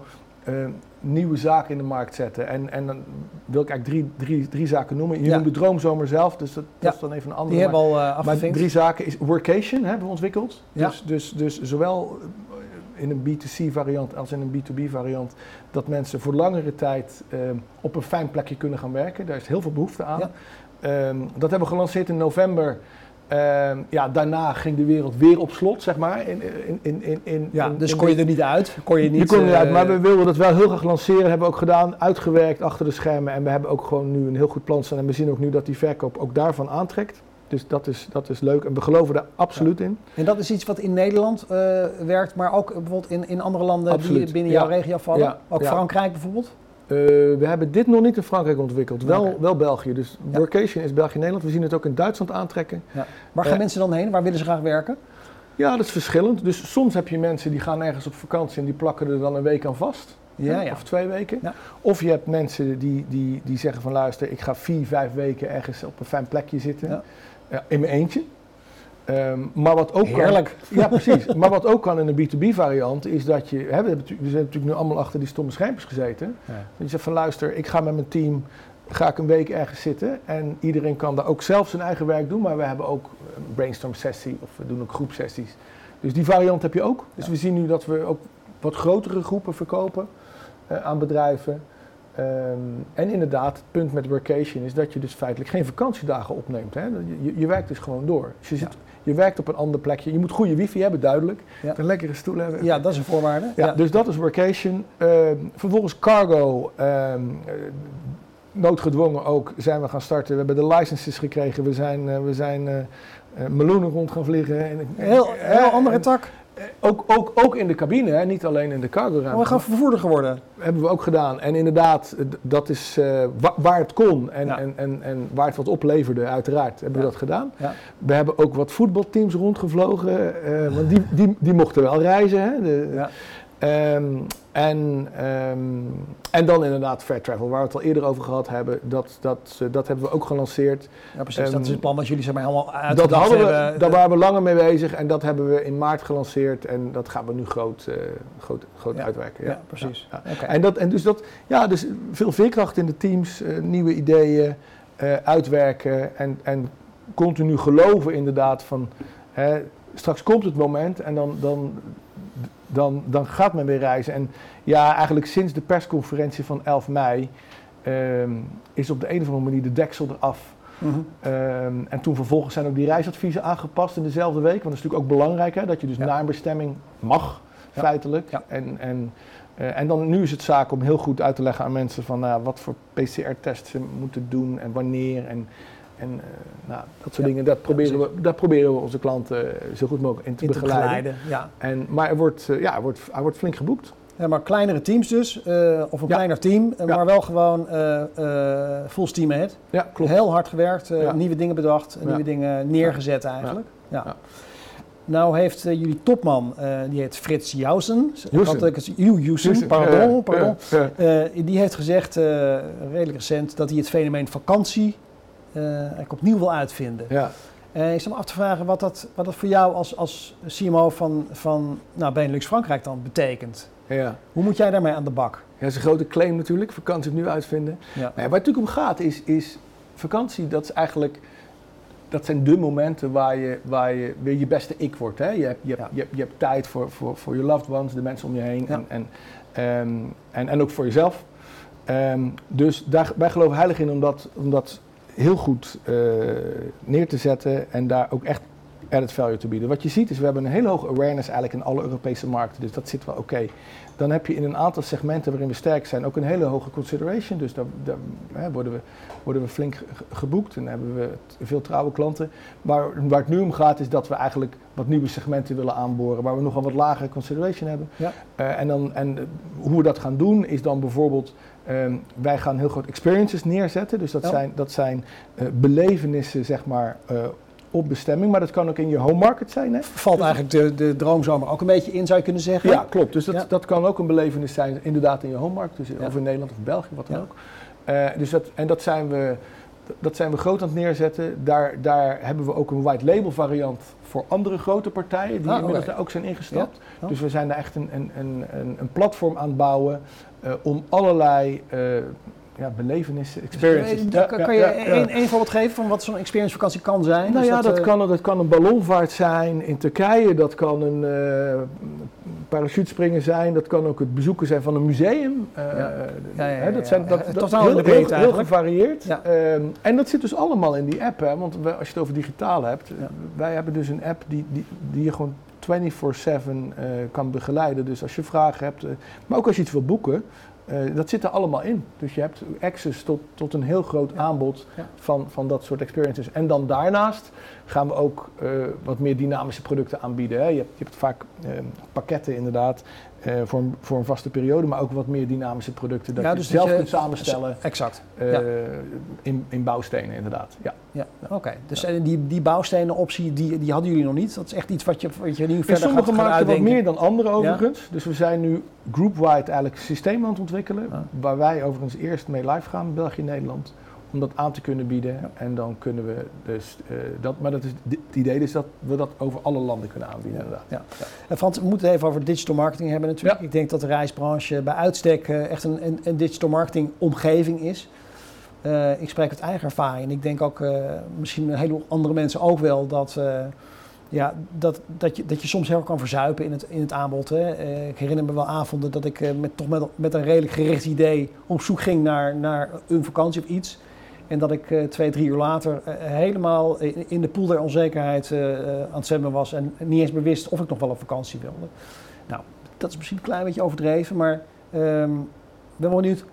uh, nieuwe zaken in de markt zetten? En, en dan wil ik eigenlijk drie, drie, drie zaken noemen. Je ja. noemt de Droomzomer zelf, dus dat, ja. dat, is dan even een andere. Die hebben we al uh, Maar drie zaken is Workation, hebben we ontwikkeld. Ja. Dus, dus, dus zowel in een B2C variant als in een B2B variant, dat mensen voor langere tijd uh, op een fijn plekje kunnen gaan werken. Daar is heel veel behoefte aan. Ja. Um, dat hebben we gelanceerd in november. Uh, ja, daarna ging de wereld weer op slot, zeg maar. In, in, in, in, ja, dus kon je er niet uit? Kon je niet, je kon er niet uit, maar we wilden dat wel heel graag lanceren. Hebben we ook gedaan, uitgewerkt achter de schermen. En we hebben ook gewoon nu een heel goed plan staan. En we zien ook nu dat die verkoop ook daarvan aantrekt. Dus dat is, dat is leuk en we geloven daar absoluut ja. in. En dat is iets wat in Nederland uh, werkt, maar ook bijvoorbeeld in, in andere landen absoluut. die binnen jouw regio vallen? Ook Frankrijk bijvoorbeeld? We hebben dit nog niet in Frankrijk ontwikkeld, wel, wel België. Dus workation is België-Nederland. We zien het ook in Duitsland aantrekken. Ja. Waar gaan mensen dan heen? Waar willen ze graag werken? Ja, dat is verschillend. Dus soms heb je mensen die gaan ergens op vakantie en die plakken er dan een week aan vast. Ja, ja. Of twee weken. Of je hebt mensen die, die, die zeggen van luister, ik ga vier, vijf weken ergens op een fijn plekje zitten. in mijn eentje. Um, maar wat ook Heerlijk. Kan, ja, precies. maar wat ook kan in een B2B variant is dat je, hè, we, hebben, we zijn natuurlijk nu allemaal achter die stomme schermpjes gezeten. Dat je zegt van luister, ik ga met mijn team, ga ik een week ergens zitten en iedereen kan daar ook zelf zijn eigen werk doen, maar we hebben ook een brainstorm sessie of we doen ook groepsessies. Dus die variant heb je ook. Dus we zien nu dat we ook wat grotere groepen verkopen uh, aan bedrijven. Um, en inderdaad, het punt met workation is dat je dus feitelijk geen vakantiedagen opneemt. Hè? Je, je werkt dus gewoon door. Dus je, zit, je werkt op een ander plekje. Je moet goede wifi hebben, duidelijk. Ja. Een lekkere stoel hebben. Ja, dat is een voorwaarde. Ja, Dus dat is workation. Uh, vervolgens cargo. Um, noodgedwongen ook zijn we gaan starten. We hebben de licenses gekregen. We zijn, uh, we zijn uh, meloenen rond gaan vliegen. En, heel, heel andere tak. Ook, ook, ook in de cabine, hè? niet alleen in de cargo ruimte. we gaan vervoerder geworden. Hebben we ook gedaan. En inderdaad, dat is uh, waar het kon en, en, en, en waar het wat opleverde, uiteraard, hebben we dat gedaan. Ja. We hebben ook wat voetbalteams rondgevlogen, uh, want die, die, die mochten wel reizen. Hè? De, Um, en, um, en dan inderdaad Fair Travel, waar we het al eerder over gehad hebben. Dat, dat, uh, dat hebben we ook gelanceerd. Ja, precies. Um, dat is het plan wat jullie zeg maar helemaal uit dat hadden we, hebben. Daar waren we langer mee bezig en dat hebben we in maart gelanceerd. En dat gaan we nu groot, uh, groot, groot ja. uitwerken. Ja, ja precies. Ja, okay. En, dat, en dus, dat, ja, dus veel veerkracht in de teams, uh, nieuwe ideeën uitwerken. En, en continu geloven inderdaad van... Hè, straks komt het moment en dan, dan dan, dan gaat men weer reizen. En ja, eigenlijk sinds de persconferentie van 11 mei um, is op de een of andere manier de deksel eraf. Mm -hmm. um, en toen vervolgens zijn ook die reisadviezen aangepast in dezelfde week. Want dat is natuurlijk ook belangrijk, hè, dat je dus ja. naar een bestemming mag, ja. feitelijk. Ja. En, en, uh, en dan nu is het zaak om heel goed uit te leggen aan mensen van uh, wat voor PCR-tests ze moeten doen en wanneer. En, en uh, nou, dat soort ja, dingen, dat proberen, we, dat proberen we onze klanten zo goed mogelijk in te, in te begeleiden. ja. En, maar er wordt, uh, ja, er wordt, er wordt flink geboekt. Ja, maar kleinere teams dus, uh, of een ja. kleiner team, ja. maar wel gewoon full steam ahead. Ja, klopt. Heel hard gewerkt, nieuwe dingen bedacht, nieuwe dingen neergezet eigenlijk. Ja. Nou heeft uh, jullie topman, uh, die heet Frits Jousen. Jousen, pardon. pardon. Uh, die heeft gezegd, redelijk recent, dat hij het fenomeen vakantie eigenlijk opnieuw wil uitvinden. Ja. ik sta me af te vragen wat dat, wat dat voor jou als, als CMO van, van nou, Benelux Frankrijk dan betekent. Ja. Hoe moet jij daarmee aan de bak? Ja, dat is een grote claim natuurlijk, vakantie opnieuw uitvinden. Ja. Maar waar het natuurlijk om gaat is, is vakantie, dat is eigenlijk dat zijn de momenten waar je, waar je weer je beste ik wordt. Hè? Je, hebt, je, hebt, je, hebt, je hebt tijd voor, voor, voor je loved ones, de mensen om je heen en, en, um, en, en ook voor jezelf. Um, dus daar, wij geloven heilig in om dat, om dat heel goed uh, neer te zetten en daar ook echt added value te bieden. Wat je ziet is, we hebben een hele hoge awareness eigenlijk in alle Europese markten, dus dat zit wel oké. Dan heb je in een aantal segmenten waarin we sterk zijn ook een hele hoge consideration. Dus daar, daar hè, worden, we, worden we flink geboekt en hebben we veel trouwe klanten. Maar waar het nu om gaat is dat we eigenlijk wat nieuwe segmenten willen aanboren, waar we nogal wat lagere consideration hebben. Ja. Uh, en, dan, en hoe we dat gaan doen is dan bijvoorbeeld, um, wij gaan heel groot experiences neerzetten. Dus dat ja. zijn, dat zijn uh, belevenissen, zeg maar, uh, op bestemming, maar dat kan ook in je home market zijn. Hè? Valt dus eigenlijk de, de droomzomer ook een beetje in, zou je kunnen zeggen? Ja, klopt. Dus dat, ja. dat kan ook een belevenis zijn, inderdaad in je home market, dus ja. of in Nederland of België, wat dan ja. ook. Uh, dus dat, en dat zijn, we, dat zijn we groot aan het neerzetten. Daar, daar hebben we ook een white label variant voor andere grote partijen die ah, inmiddels daar ook zijn ingestapt. Oh. Dus we zijn daar echt een, een, een, een platform aan het bouwen uh, om allerlei uh, ja, belevenissen, experiences. Dus, kan, kan je één voorbeeld geven van wat zo'n experience vakantie kan zijn? Nou dus ja, dat, dat, uh, kan, dat kan een ballonvaart zijn in Turkije, dat kan een uh, parachutespringen zijn, dat kan ook het bezoeken zijn van een museum. Uh, dat zijn dat, dat heel, heel, heel, heel gevarieerd. Um, en dat zit dus allemaal in die app, hè, want we, als je het over digitaal hebt, wij hebben dus een app die, die, die je gewoon 24-7 kan begeleiden. Dus als je vragen hebt, maar ook als je iets wil boeken, uh, dat zit er allemaal in. Dus je hebt access tot, tot een heel groot ja. aanbod ja. van, van dat soort experiences. En dan daarnaast gaan we ook uh, wat meer dynamische producten aanbieden. Hè. Je, hebt, je hebt vaak uh, pakketten inderdaad. Uh, voor, een, voor een vaste periode, maar ook wat meer dynamische producten. Dat je dus zelf kunt samenstellen. Exact. Uh, in, in bouwstenen, inderdaad. Ja. ja. Oké, dus en die, die bouwstenen optie, die, die hadden jullie nog niet? Dat is echt iets wat je, wat je nu in verder sommige gaat, gaat markten wat meer dan andere overigens. Dus we zijn nu groupwide eigenlijk systeem aan het ontwikkelen. Waar wij overigens eerst mee live gaan, België en Nederland om dat aan te kunnen bieden. En dan kunnen we dus uh, dat, maar dat is, het idee is dat we dat over alle landen kunnen aanbieden. Inderdaad. Ja. Ja. En Frans, we moeten het even over digital marketing hebben natuurlijk. Ik denk dat de reisbranche bij uitstek uh, echt een, een, een, digital marketing omgeving is. Uh, ik spreek uit eigen ervaring en ik denk ook misschien een heleboel andere mensen ook wel dat ja, dat, dat, je, dat je soms heel kan verzuipen in het, in het aanbod. Hè. Ik herinner me wel avonden dat ik met, toch met, met een redelijk gericht idee op zoek ging naar, naar een vakantie of iets. En dat ik uh, twee, drie uur later helemaal in, de poel der onzekerheid aan het zwemmen was en niet eens meer wist of ik nog wel op vakantie wilde. Nou, dat is misschien een klein beetje overdreven, maar um, ik ben wel benieuwd,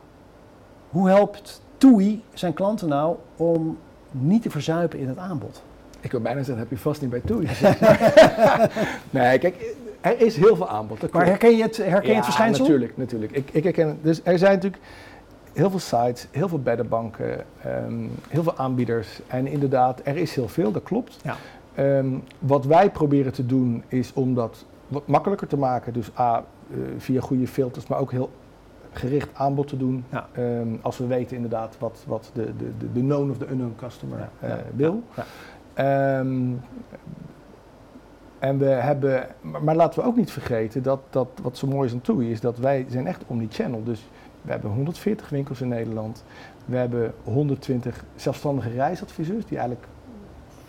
hoe helpt TUI zijn klanten nou om niet te verzuipen in het aanbod? Ik wil bijna zeggen, heb je vast niet bij toe. nee, kijk, er is heel veel aanbod. Maar herken je het, herken je het verschijnsel? natuurlijk, natuurlijk. Ik, ik herken Dus er zijn natuurlijk heel veel sites, heel veel beddenbanken, um, heel veel aanbieders. En inderdaad, er is heel veel, dat klopt. Ja. Um, wat wij proberen te doen is om dat wat makkelijker te maken. Dus A, uh, via goede filters, maar ook heel gericht aanbod te doen. Ja. Um, als we weten inderdaad wat, wat de, de, de, de known of de unknown customer ja. Uh, wil. En we hebben, maar laten we ook niet vergeten dat, dat wat zo mooi is aan TUI is dat wij zijn echt omni-channel. Dus we hebben 140 winkels in Nederland. We hebben 120 zelfstandige reisadviseurs die eigenlijk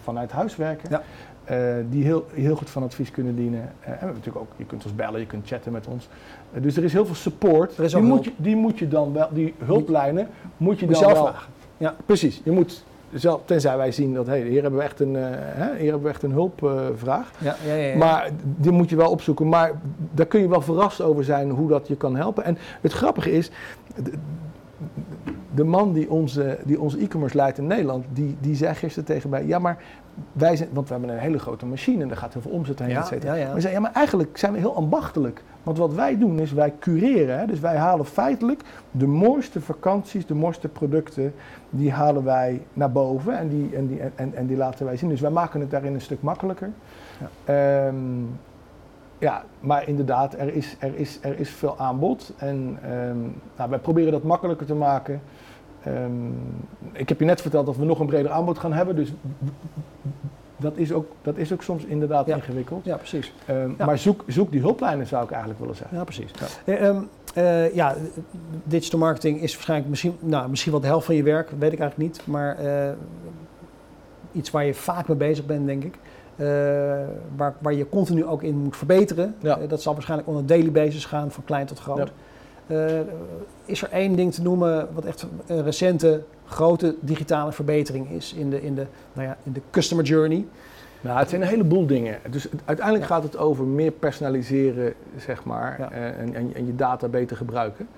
vanuit huis werken. Ja. Uh, die heel, heel goed van advies kunnen dienen. Uh, en we hebben natuurlijk ook, je kunt ons bellen, je kunt chatten met ons. Uh, dus er is heel veel support. Er is die, moet je, die moet je dan wel, die hulplijnen moet je dan zelf wel, vragen. Ja, precies. Je moet zelf, tenzij wij zien dat hey, hier hebben we echt een, uh, hè, hier hebben we echt een hulpvraag. Uh, ja, ja, ja, ja, Maar die moet je wel opzoeken. Maar daar kun je wel verrast over zijn hoe dat je kan helpen. En het grappige is, de, man die onze, die onze e-commerce leidt in Nederland, die, die zei gisteren tegen mij, ja maar wij zijn, want we hebben een hele grote machine en daar gaat heel veel omzet heen, ja, et cetera. Ja, ja. Maar zei, ja maar eigenlijk zijn we heel ambachtelijk. Want wat wij doen is wij cureren. Hè? Dus wij halen feitelijk de mooiste vakanties, de mooiste producten, die halen wij naar boven en die, en die, en, en die laten wij zien. Dus wij maken het daarin een stuk makkelijker. Ja, um, ja maar inderdaad, er is, er, is, er is veel aanbod. En um, nou, wij proberen dat makkelijker te maken. Um, ik heb je net verteld dat we nog een breder aanbod gaan hebben. Dus dat is ook, dat is ook soms inderdaad ja. ingewikkeld. Ja, precies. Um, ja. Maar zoek, zoek die hulplijnen, zou ik eigenlijk willen zeggen. Ja, precies. Ja. Uh, um, uh, ja, digital marketing is waarschijnlijk misschien, nou, misschien wel de helft van je werk, weet ik eigenlijk niet. Maar uh, iets waar je vaak mee bezig bent, denk ik. Uh, waar, waar je continu ook in moet verbeteren. Ja. dat zal waarschijnlijk on een daily basis gaan, van klein tot groot. Is er één ding te noemen wat echt een recente grote digitale verbetering is in de, in de, nou ja, in de customer journey. Nou, het zijn een heleboel dingen. Dus uiteindelijk ja. gaat het over meer personaliseren, zeg maar, ja. en, en, en, je data beter gebruiken.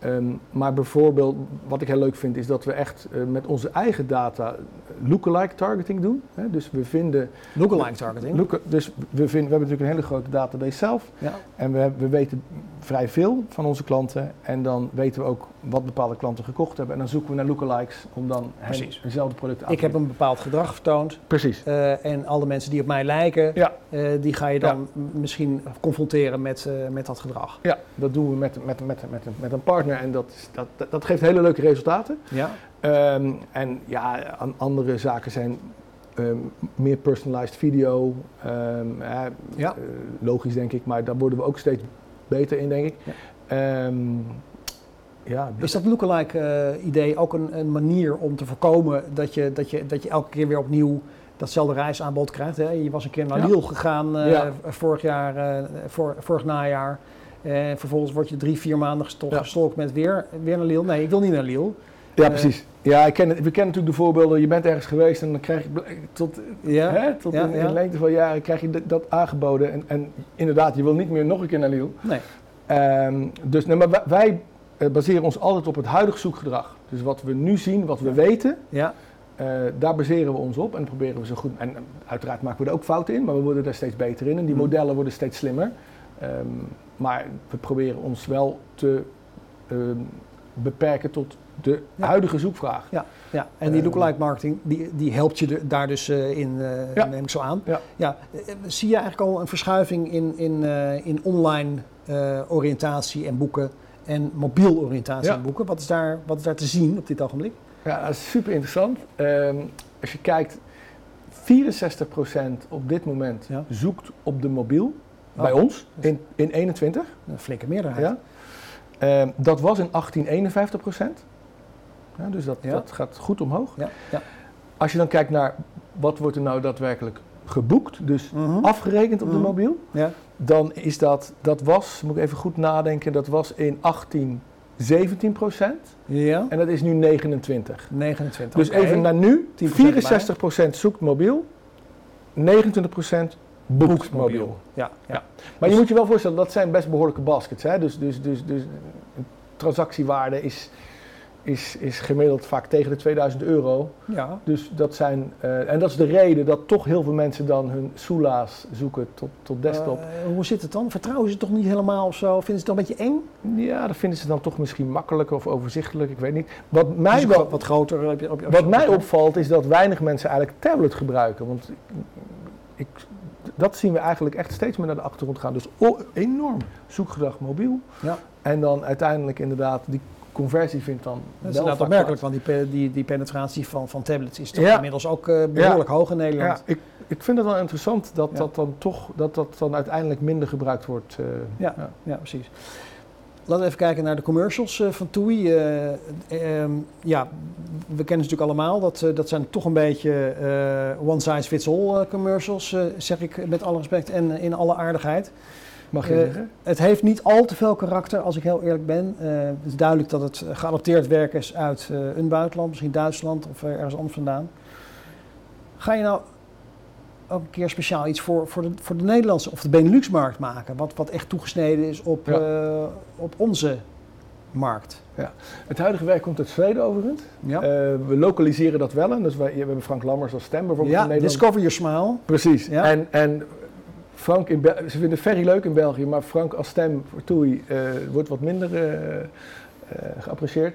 Ja. Um, maar bijvoorbeeld, wat ik heel leuk vind, is dat we echt uh, met onze eigen data lookalike targeting doen. Hè? Dus we vinden... Lookalike targeting? Look, dus we, vinden, we hebben natuurlijk een hele grote database zelf. En we, we weten vrij veel van onze klanten. En dan weten we ook wat bepaalde klanten gekocht hebben. En dan zoeken we naar lookalikes om dan dezelfde producten aan te Ik heb een bepaald gedrag vertoond. Precies. Uh, en alle mensen die op mij lijken, ja. uh, die ga je dan ja. misschien confronteren met, met dat gedrag. Ja, dat doen we met, met, met, met, met een partner en dat, dat, dat geeft hele leuke resultaten. Ja. Um, en ja, andere zaken zijn um, meer personalized video. Um, ja. Uh, logisch denk ik, maar daar worden we ook steeds beter in denk ik. Ja. Ja, is dat lookalike uh, idee ook een, een, manier om te voorkomen dat je, dat, je, dat je elke keer weer opnieuw datzelfde reisaanbod krijgt? Hè? Je was een keer naar ja. Lille gegaan uh, ja. vorig, jaar, uh, voor, vorig najaar. En vervolgens word je drie, vier maanden gesto ja. gestokt met weer, weer naar Lille. Nee, ik wil niet naar Lille. Ja, uh, precies. Ja, ik ken, we kennen natuurlijk de voorbeelden. Je bent ergens geweest en dan krijg je tot, ja, hè, tot ja, in, in lengte van jaren krijg je dat aangeboden. En, en, inderdaad, je wil niet meer nog een keer naar Lille. Nee. Um, dus nee, maar wij uh, baseren ons altijd op het huidige zoekgedrag. Dus wat we nu zien, wat we weten, ja. uh, daar baseren we ons op en proberen we zo goed. En uiteraard maken we er ook fouten in, maar we worden daar steeds beter in. En die modellen worden steeds slimmer. Ehm, maar we proberen ons wel te ehm, beperken tot de huidige zoekvraag. Ja, ja. en die lookalike marketing die, die helpt je daar dus in, ja. neem ik zo aan. Ja. Ja. zie je eigenlijk al een verschuiving in, in, in online oriëntatie en boeken en mobiel oriëntatie en boeken? Wat is, daar, wat is daar te zien op dit ogenblik? Ja, dat is super interessant. Ehm, als je kijkt, 64% op dit moment zoekt op de mobiel. Oh. bij ons in, in 21. Een flinke meerderheid. Ja. Ehm, dat was in 18 51 procent. Ja, dus dat, dat gaat goed omhoog. Ja. Ja. Als je dan kijkt naar wat wordt er nou daadwerkelijk geboekt, dus mhm. afgerekend op de mhm. mobiel, ja. dan is dat, dat was, moet ik even goed nadenken, dat was in 18 17 procent. Ja. En dat is nu 29. 29. Dus even naar nu, 64 procent zoekt mobiel, 29 procent boekt mobiel. Ja, ja. Maar je dus- moet je wel voorstellen, dat zijn best behoorlijke baskets. Hè? Dus, dus, dus, dus transactiewaarde is, is, is gemiddeld vaak tegen de 2000 euro. Ja. Dus dat zijn, uh, en dat is de reden dat toch heel veel mensen dan hun soela's zoeken tot, tot desktop. Uh, hoe zit het dan? Vertrouwen ze het toch niet helemaal of zo? Vinden ze het dan een beetje eng? Ja, dat vinden ze dan toch misschien makkelijker of overzichtelijk, ik weet niet. Wat mij, wel, wat groter, op je, op je, wat mij opvalt is dat weinig mensen eigenlijk tablet gebruiken. Want ik, dat zien we eigenlijk echt steeds meer naar de achtergrond gaan. Dus enorm zoekgedrag mobiel. Ja. En dan uiteindelijk inderdaad die conversie vindt dan. Dat is inderdaad opmerkelijk, want die, die, die penetratie van, van tablets is toch inmiddels ook uh, behoorlijk hoog in Nederland. Ja, ik, ik vind het wel interessant dat dat dan toch dat dat dan uiteindelijk minder gebruikt wordt. Uh, ja, ja. precies. Laten we even kijken naar de commercials uh, van TUI. Uh, ja, we kennen ze natuurlijk allemaal. Dat, uh, dat zijn toch een beetje one size fits all commercials, zeg ik met alle respect en in alle aardigheid. Mag je zeggen? Het heeft niet al te veel karakter, als ik heel eerlijk ben. het is duidelijk dat het geadopteerd werk is uit een buitenland, misschien Duitsland of ergens anders vandaan. Ga je nou ook een keer speciaal iets voor, voor, de, voor de Nederlandse of de Benelux-markt maken. Wat, wat echt toegesneden is op, eh, op onze markt. Ja. Het huidige werk komt uit Zweden overigens. Ja. Uh, we lokaliseren dat wel. Dus wij, we hebben Frank Lammers als stem bijvoorbeeld ja, in Nederland. Discover Your Smile. Precies. Ja. En, en Frank in ze vinden Ferry leuk in België, maar Frank als stem voor Toei uh, wordt wat minder geapprecieerd.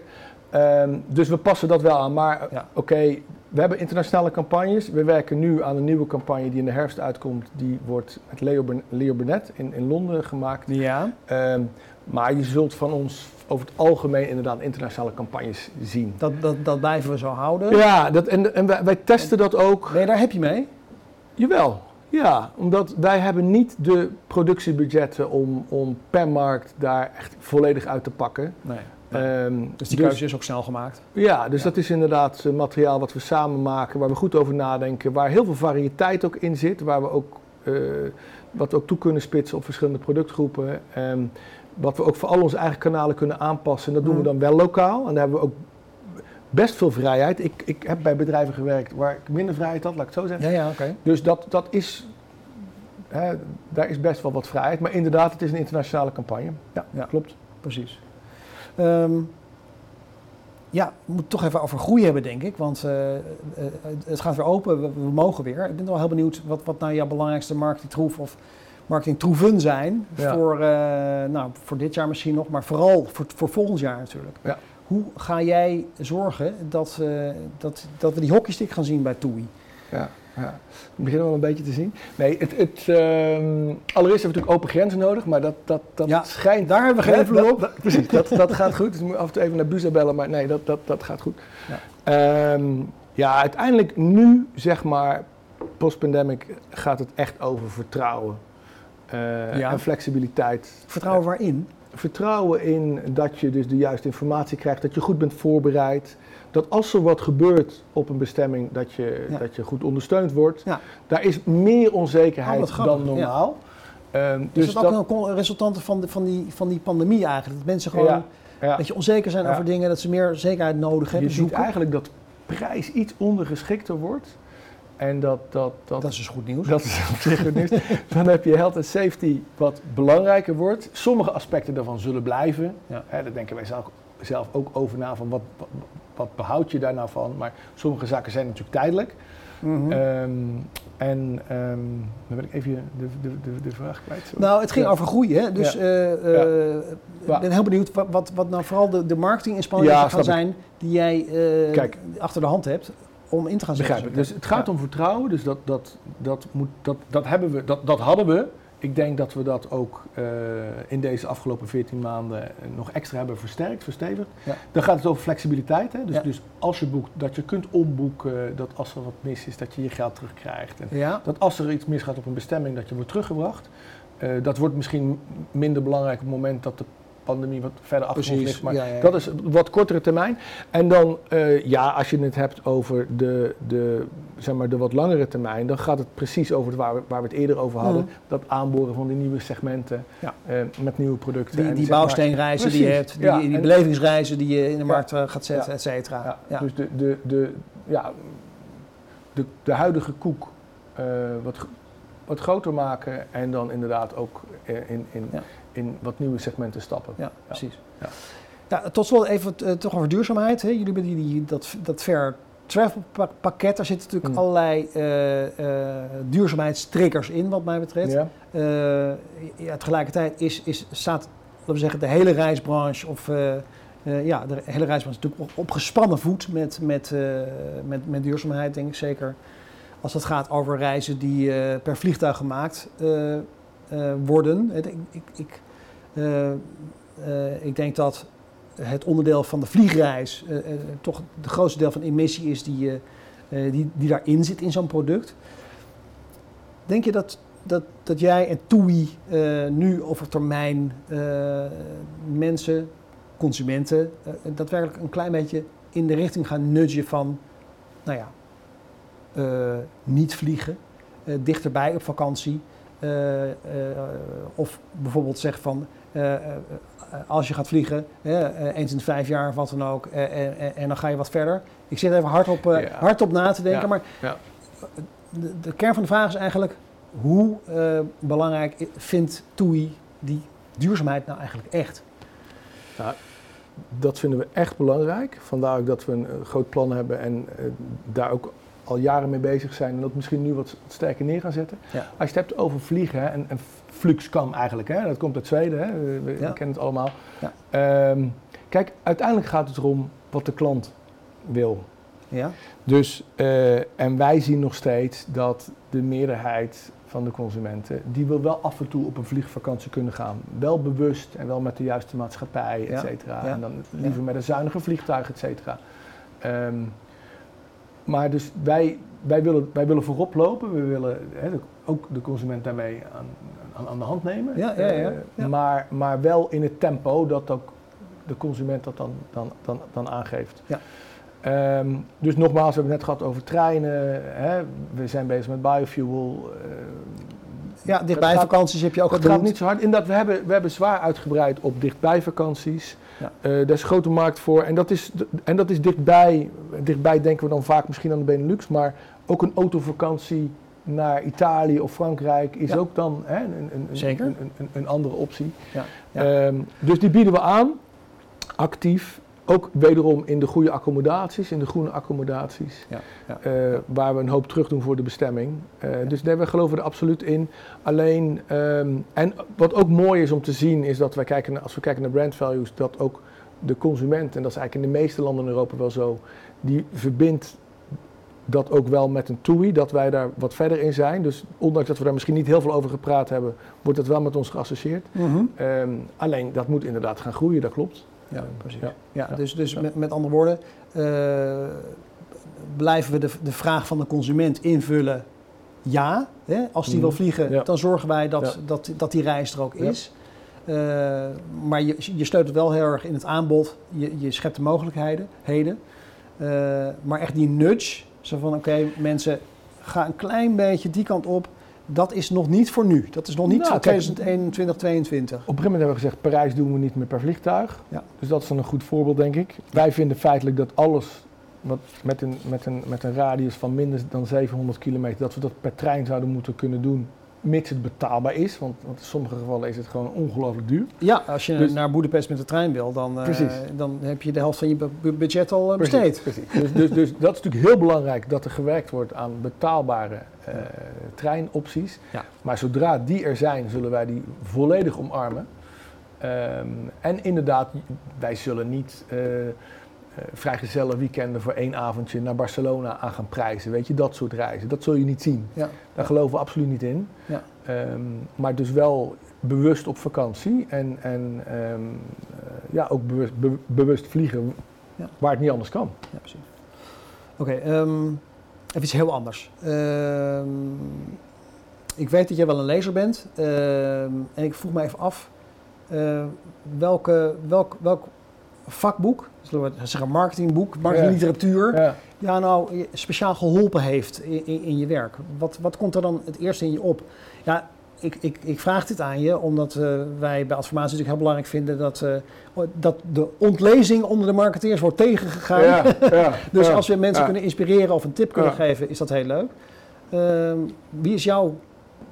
Ehm, dus we passen dat wel aan. Maar oké, we hebben internationale campagnes. We werken nu aan een nieuwe campagne die in de herfst uitkomt. Die wordt met Leo, Leo Burnett in, in Londen gemaakt. Ja. Ehm, maar je zult van ons over het algemeen inderdaad internationale campagnes zien. Dat, dat, dat blijven we zo houden? Ja, dat, en, en wij, wij testen dat ook. Nee, daar heb je mee? Jawel. Ja, omdat wij hebben niet de productiebudgetten om, om per markt daar echt volledig uit te pakken. Nee. Ehm, dus die keuze dus- is ook snel gemaakt? Ja, dus dat is inderdaad uh, materiaal wat we samen maken, waar we goed over nadenken, waar heel veel variëteit ook in zit, waar we ook, uh, wat ook toe kunnen spitsen op verschillende productgroepen. Um, wat we ook voor al onze eigen kanalen kunnen aanpassen. En dat doen we mhm. dan wel lokaal. En daar hebben we ook best veel vrijheid. Ik, ik heb bij bedrijven gewerkt waar ik minder vrijheid had, laat ik het zo zeggen. Ja, ja, oké. Dus dat, dat is, hè, daar is best wel wat vrijheid. Maar inderdaad, het is een internationale campagne. Ja, ja. klopt. Precies. Um, ja, we moeten toch even over groei hebben, denk ik. Want uh, uh, het gaat weer open, we, we, mogen weer. Ik ben wel heel benieuwd wat, wat nou jouw belangrijkste marketingtroef of marketingtroeven zijn. Voor, uh, nou, voor dit jaar misschien nog, maar vooral voor, voor volgend jaar natuurlijk. Ja. Hoe ga jij zorgen dat, dat, dat we die hockeystick gaan zien bij TUI? Ja ja. We beginnen wel een beetje te zien. Nee, het, het, uh, allereerst hebben we natuurlijk open grenzen nodig, maar dat, dat, dat ja, schijnt... Daar hebben we geen invloed op. precies, dat, dat gaat goed. Dus we moeten af en toe even naar Buza bellen, maar nee, dat, dat, dat gaat goed. Ja. Um, ja, uiteindelijk nu, zeg maar, post-pandemic gaat het echt over vertrouwen uh, ja. en flexibiliteit. Vertrouwen waarin? Vertrouwen in dat je dus de juiste informatie krijgt, dat je goed bent voorbereid dat als er wat gebeurt op een bestemming, dat je, dat je goed ondersteund wordt. Ja. Daar is meer onzekerheid oh, dan normaal. Ja. Um, dus is dat, ook een resultante van, de, van, die, van die pandemie eigenlijk? Dat mensen gewoon dat je onzeker zijn over dingen, dat ze meer zekerheid nodig hebben. Je ziet eigenlijk dat prijs iets ondergeschikter wordt. En dat, dat, dat, dat is dus goed nieuws. Dat is op zich goed nieuws. Dan heb je health en safety wat belangrijker wordt. Sommige aspecten daarvan zullen blijven. Ja. Hè, daar denken wij zelf, zelf ook over na van wat, wat behoud je daar nou van? Maar sommige zaken zijn natuurlijk tijdelijk. Mhm. Ehm, en um, dan wil ik even de, de, de, de vraag kwijt. Nou, het ging over groei, hè? Dus ik uh, uh, ben heel benieuwd wat, wat, nou vooral de, de marketinginspanningen gaan zijn die jij Kijk, achter de hand hebt om in te gaan zetten. Begrijp ik. Dus het gaat om vertrouwen, dus dat, dat, dat, moet, dat, dat, hebben we, dat, dat hadden we ik denk dat we dat ook uh, in deze afgelopen 14 maanden nog extra hebben versterkt, verstevigd. Ja. Dan gaat het over flexibiliteit. Hè? Dus, dus als je boekt, dat je kunt omboeken, dat als er wat mis is, dat je je geld terugkrijgt. En ja. Dat als er iets misgaat op een bestemming, dat je wordt teruggebracht. Uh, dat wordt misschien minder belangrijk op het moment dat de pandemie wat verder achter ligt. Maar dat is wat kortere termijn. En dan, uh, ja, als je het hebt over de, de, zeg maar de wat langere termijn, dan gaat het precies over het waar, we, waar we het eerder over hadden. Mhm. Dat aanboren van die nieuwe segmenten uh, met nieuwe producten. Die, die bouwsteenreizen die je hebt, die, die belevingsreizen die je in de markt uh, gaat zetten, et cetera. Dus de, de, de, ja, de, de huidige koek wat, wat groter maken en dan inderdaad ook in, in, in wat nieuwe segmenten stappen. Ja, precies. Ja. Ja, tot slot even uh, toch over duurzaamheid. Hè. Jullie hebben die, die, dat, dat fair travel pakket, daar zitten natuurlijk hmm. allerlei uh, duurzaamheidstriggers in, wat mij betreft. Ja. ja, tegelijkertijd is, is, staat laten we zeggen, de hele reisbranche of ja, de hele reisbranche natuurlijk op, gespannen voet met, met, met, met duurzaamheid, denk ik zeker. Als het gaat over reizen die per vliegtuig gemaakt worden. Ik, ik, ik uh, uh, ik denk dat het onderdeel van de vliegreis toch de grootste deel van de emissie is die, die, die daarin zit in zo'n product. Denk je dat, dat, dat jij en TUI nu over termijn mensen, consumenten, daadwerkelijk een klein beetje in de richting gaan nudgen van, nou ja, niet vliegen, dichterbij op vakantie, of bijvoorbeeld zeg van uh, als je gaat vliegen, eens in de vijf jaar of wat dan ook, en dan ga je wat verder. Ik zit even hard op, ja. hard op na te denken, ja. maar ja. De, de, kern van de vraag is eigenlijk hoe belangrijk vindt TUI die duurzaamheid nou eigenlijk echt? Nou, dat vinden we echt belangrijk. Vandaar ook dat we een groot plan hebben en daar ook al jaren mee bezig zijn en dat misschien nu wat, sterker neer gaan zetten. Als je het hebt over vliegen hè, en, en Fluxcam eigenlijk, hè, dat komt uit Zweden, hè, we, kennen het allemaal. Ja. Um, kijk, uiteindelijk gaat het erom wat de klant wil. Ja. Dus, uh, en wij zien nog steeds dat de meerderheid van de consumenten, die wil wel af en toe op een vliegvakantie kunnen gaan. Wel bewust en wel met de juiste maatschappij, et cetera. En dan liever met een zuiniger vliegtuig, et cetera. Um, maar dus wij, wij, willen, wij willen voorop lopen, we willen hè, ook de consument daarmee aan, aan, aan de hand nemen. Ja, ja, ja, uh, maar, maar wel in het tempo dat ook de consument dat dan, dan, dan, dan aangeeft. Ja. Um, dus nogmaals, we hebben het net gehad over treinen. Hè. We zijn bezig met biofuel. Uh, ja, dichtbij vakanties heb je ook Het gaat niet zo hard. In dat we hebben, we hebben zwaar uitgebreid op dichtbij vakanties. Ja. Uh, daar is een grote markt voor. En dat is, en dat is dichtbij. Dichtbij denken we dan vaak misschien aan de Benelux. Maar ook een autovakantie naar Italië of Frankrijk is ook dan hè, een, een, Zeker. Een, een, een, andere optie. Ja. Um, dus die bieden we aan, actief. Ook wederom in de goede accommodaties, in de groene accommodaties, ja, ja. Uh, waar we een hoop terug doen voor de bestemming. Uh, ja. Dus daar geloven we er absoluut in. Alleen, um, en wat ook mooi is om te zien, is dat wij kijken, als we kijken naar brand values, dat ook de consument, en dat is eigenlijk in de meeste landen in Europa wel zo, die verbindt dat ook wel met een TUI, dat wij daar wat verder in zijn. Dus ondanks dat we daar misschien niet heel veel over gepraat hebben, wordt het wel met ons geassocieerd. Mm -hmm. um, alleen dat moet inderdaad gaan groeien, dat klopt. Ja, precies. Ja, ja dus, dus met, met andere woorden, uh, blijven we de, de vraag van de consument invullen? Ja. Hè? Als die mm. wil vliegen, dan zorgen wij dat, dat, dat die reis er ook is. Uh, maar je, je steunt het wel heel erg in het aanbod. Je, je schept de mogelijkheden. Heden. Uh, maar echt die nudge, zo van oké, okay, mensen, ga een klein beetje die kant op dat is nog niet voor nu. Dat is nog niet nou, 2021, 2022. Op een gegeven moment hebben we gezegd, Parijs doen we niet meer per vliegtuig. Ja. Dus dat is dan een goed voorbeeld, denk ik. Wij vinden feitelijk dat alles wat met, een, met, een, met een radius van minder dan 700 kilometer, dat we dat per trein zouden moeten kunnen doen. Mits het betaalbaar is, want, want, in sommige gevallen is het gewoon ongelooflijk duur. Ja, als je dus, naar Boedapest met de trein wil, dan, uh, dan heb je de helft van je budget al besteed. Precies, Dus, dus, dus, dat is natuurlijk heel belangrijk dat er gewerkt wordt aan betaalbare uh, treinopties. Ja. Maar zodra die er zijn, zullen wij die volledig omarmen. Um, en inderdaad, wij zullen niet vrijgezellen weekenden voor één avondje naar Barcelona aan gaan prijzen. Weet je, dat soort reizen. Dat zul je niet zien. Ja. Daar geloven we absoluut niet in. Ja. Um, maar dus wel bewust op vakantie en, en um, ja, ook bewust, be, bewust vliegen ja. waar het niet anders kan. Ja, precies. Oké, okay, even iets heel anders. ik weet dat jij wel een lezer bent en ik vroeg me even af uh, welke, welk, welk vakboek, zullen we zeggen marketingboek, marketingliteratuur, ja. ja. nou speciaal geholpen heeft in, in, in, je werk. Wat, wat komt er dan het eerste in je op? Ja, ik, ik, ik vraag dit aan je omdat uh, wij bij Adformatie natuurlijk heel belangrijk vinden dat, uh, dat de ontlezing onder de marketeers wordt tegengegaan. Ja, ja, dus als we mensen kunnen inspireren of een tip kunnen geven, is dat heel leuk. Uh, wie is jouw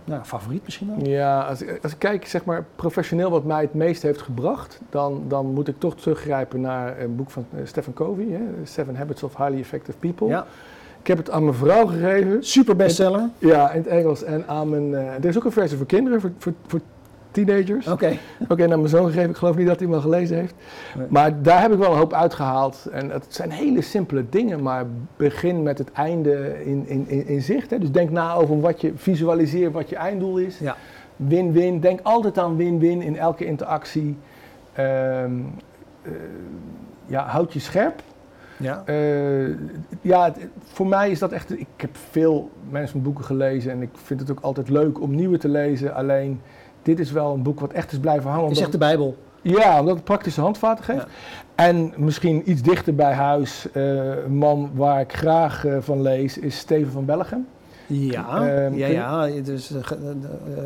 nou, favoriet misschien wel? Ja, als ik, als ik kijk zeg maar professioneel wat mij het meest heeft gebracht, dan, dan moet ik toch teruggrijpen naar een boek van uh, Stephen Covey, hè, Seven Habits of Highly Effective People. Ja. Ik heb het aan mijn vrouw gegeven. Super bestseller. ja, in het Engels. En aan mijn. Uh, er is ook een versie voor kinderen, voor, voor, voor teenagers. Oké. Oké, okay, naar mijn zoon gegeven. Ik geloof niet dat hij hem al gelezen heeft. Maar daar heb ik wel een hoop uitgehaald. En het zijn hele simpele dingen, maar begin met het einde in, in, in, in zicht. Hè. Dus denk na over wat je visualiseert, wat je einddoel is. Ja. Win-win. Denk altijd aan win-win in elke interactie. Um, uh, ja, houd je scherp. Ja. Uh, ja, voor mij is dat echt. Ik heb veel mensen boeken gelezen en ik vind het ook altijd leuk om nieuwe te lezen. Alleen dit is wel een boek wat echt is blijven hangen. Je zegt de Bijbel. Ja, omdat het praktische handvaten geeft. En misschien iets dichter bij huis, uh, een man waar ik graag uh, van lees, is Steven van Bellegem. Ja, uh, ja, ja. Dus, uh,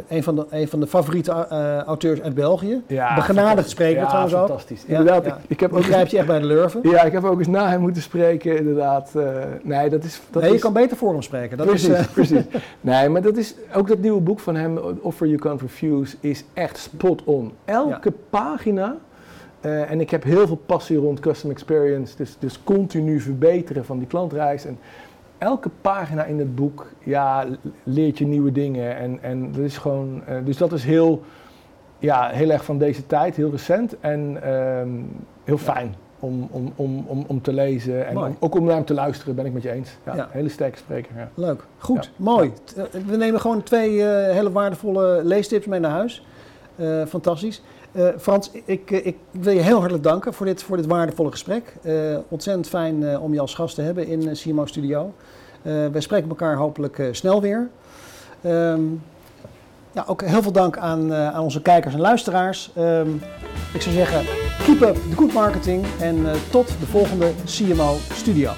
een, van de, een van de favoriete uh, auteurs uit België. Ja, Begenadigd spreker ja, trouwens ook. fantastisch. Ja, inderdaad, Ik, ik heb ook grijp je echt bij de lurven. Ja, ik heb ook eens na hem moeten spreken, inderdaad. nee, dat is... Dat nee, je is, kan beter voor hem spreken. Dat precies, is, precies. Nee, maar dat is... Ook dat nieuwe boek van hem, Offer You Can't Refuse, is echt spot on. Elke pagina... en ik heb heel veel passie rond custom experience, dus, dus continu verbeteren van die klantreis. En elke pagina in het boek ja, leert je nieuwe dingen. En, en dat is gewoon, uh, dus dat is heel, ja, heel erg van deze tijd, heel recent en um, heel fijn. Om, om, om, om, om te lezen en om, ook om naar hem te luisteren, ben ik met je eens. Ja, ja. Hele sterke spreker. Ja. Leuk, goed, mooi. Eh, we nemen gewoon twee uh, hele waardevolle leestips mee naar huis. Fantastisch. Uh, Frans, ik, ik, wil je heel hartelijk danken voor dit, voor dit waardevolle gesprek. Uh, ontzettend fijn om je als gast te hebben in CMO Studio. Wij spreken elkaar hopelijk snel weer. Um, ja, ook heel veel dank aan, aan onze kijkers en luisteraars. Um, ik zou zeggen, keep up the good marketing en tot de volgende CMO Studio.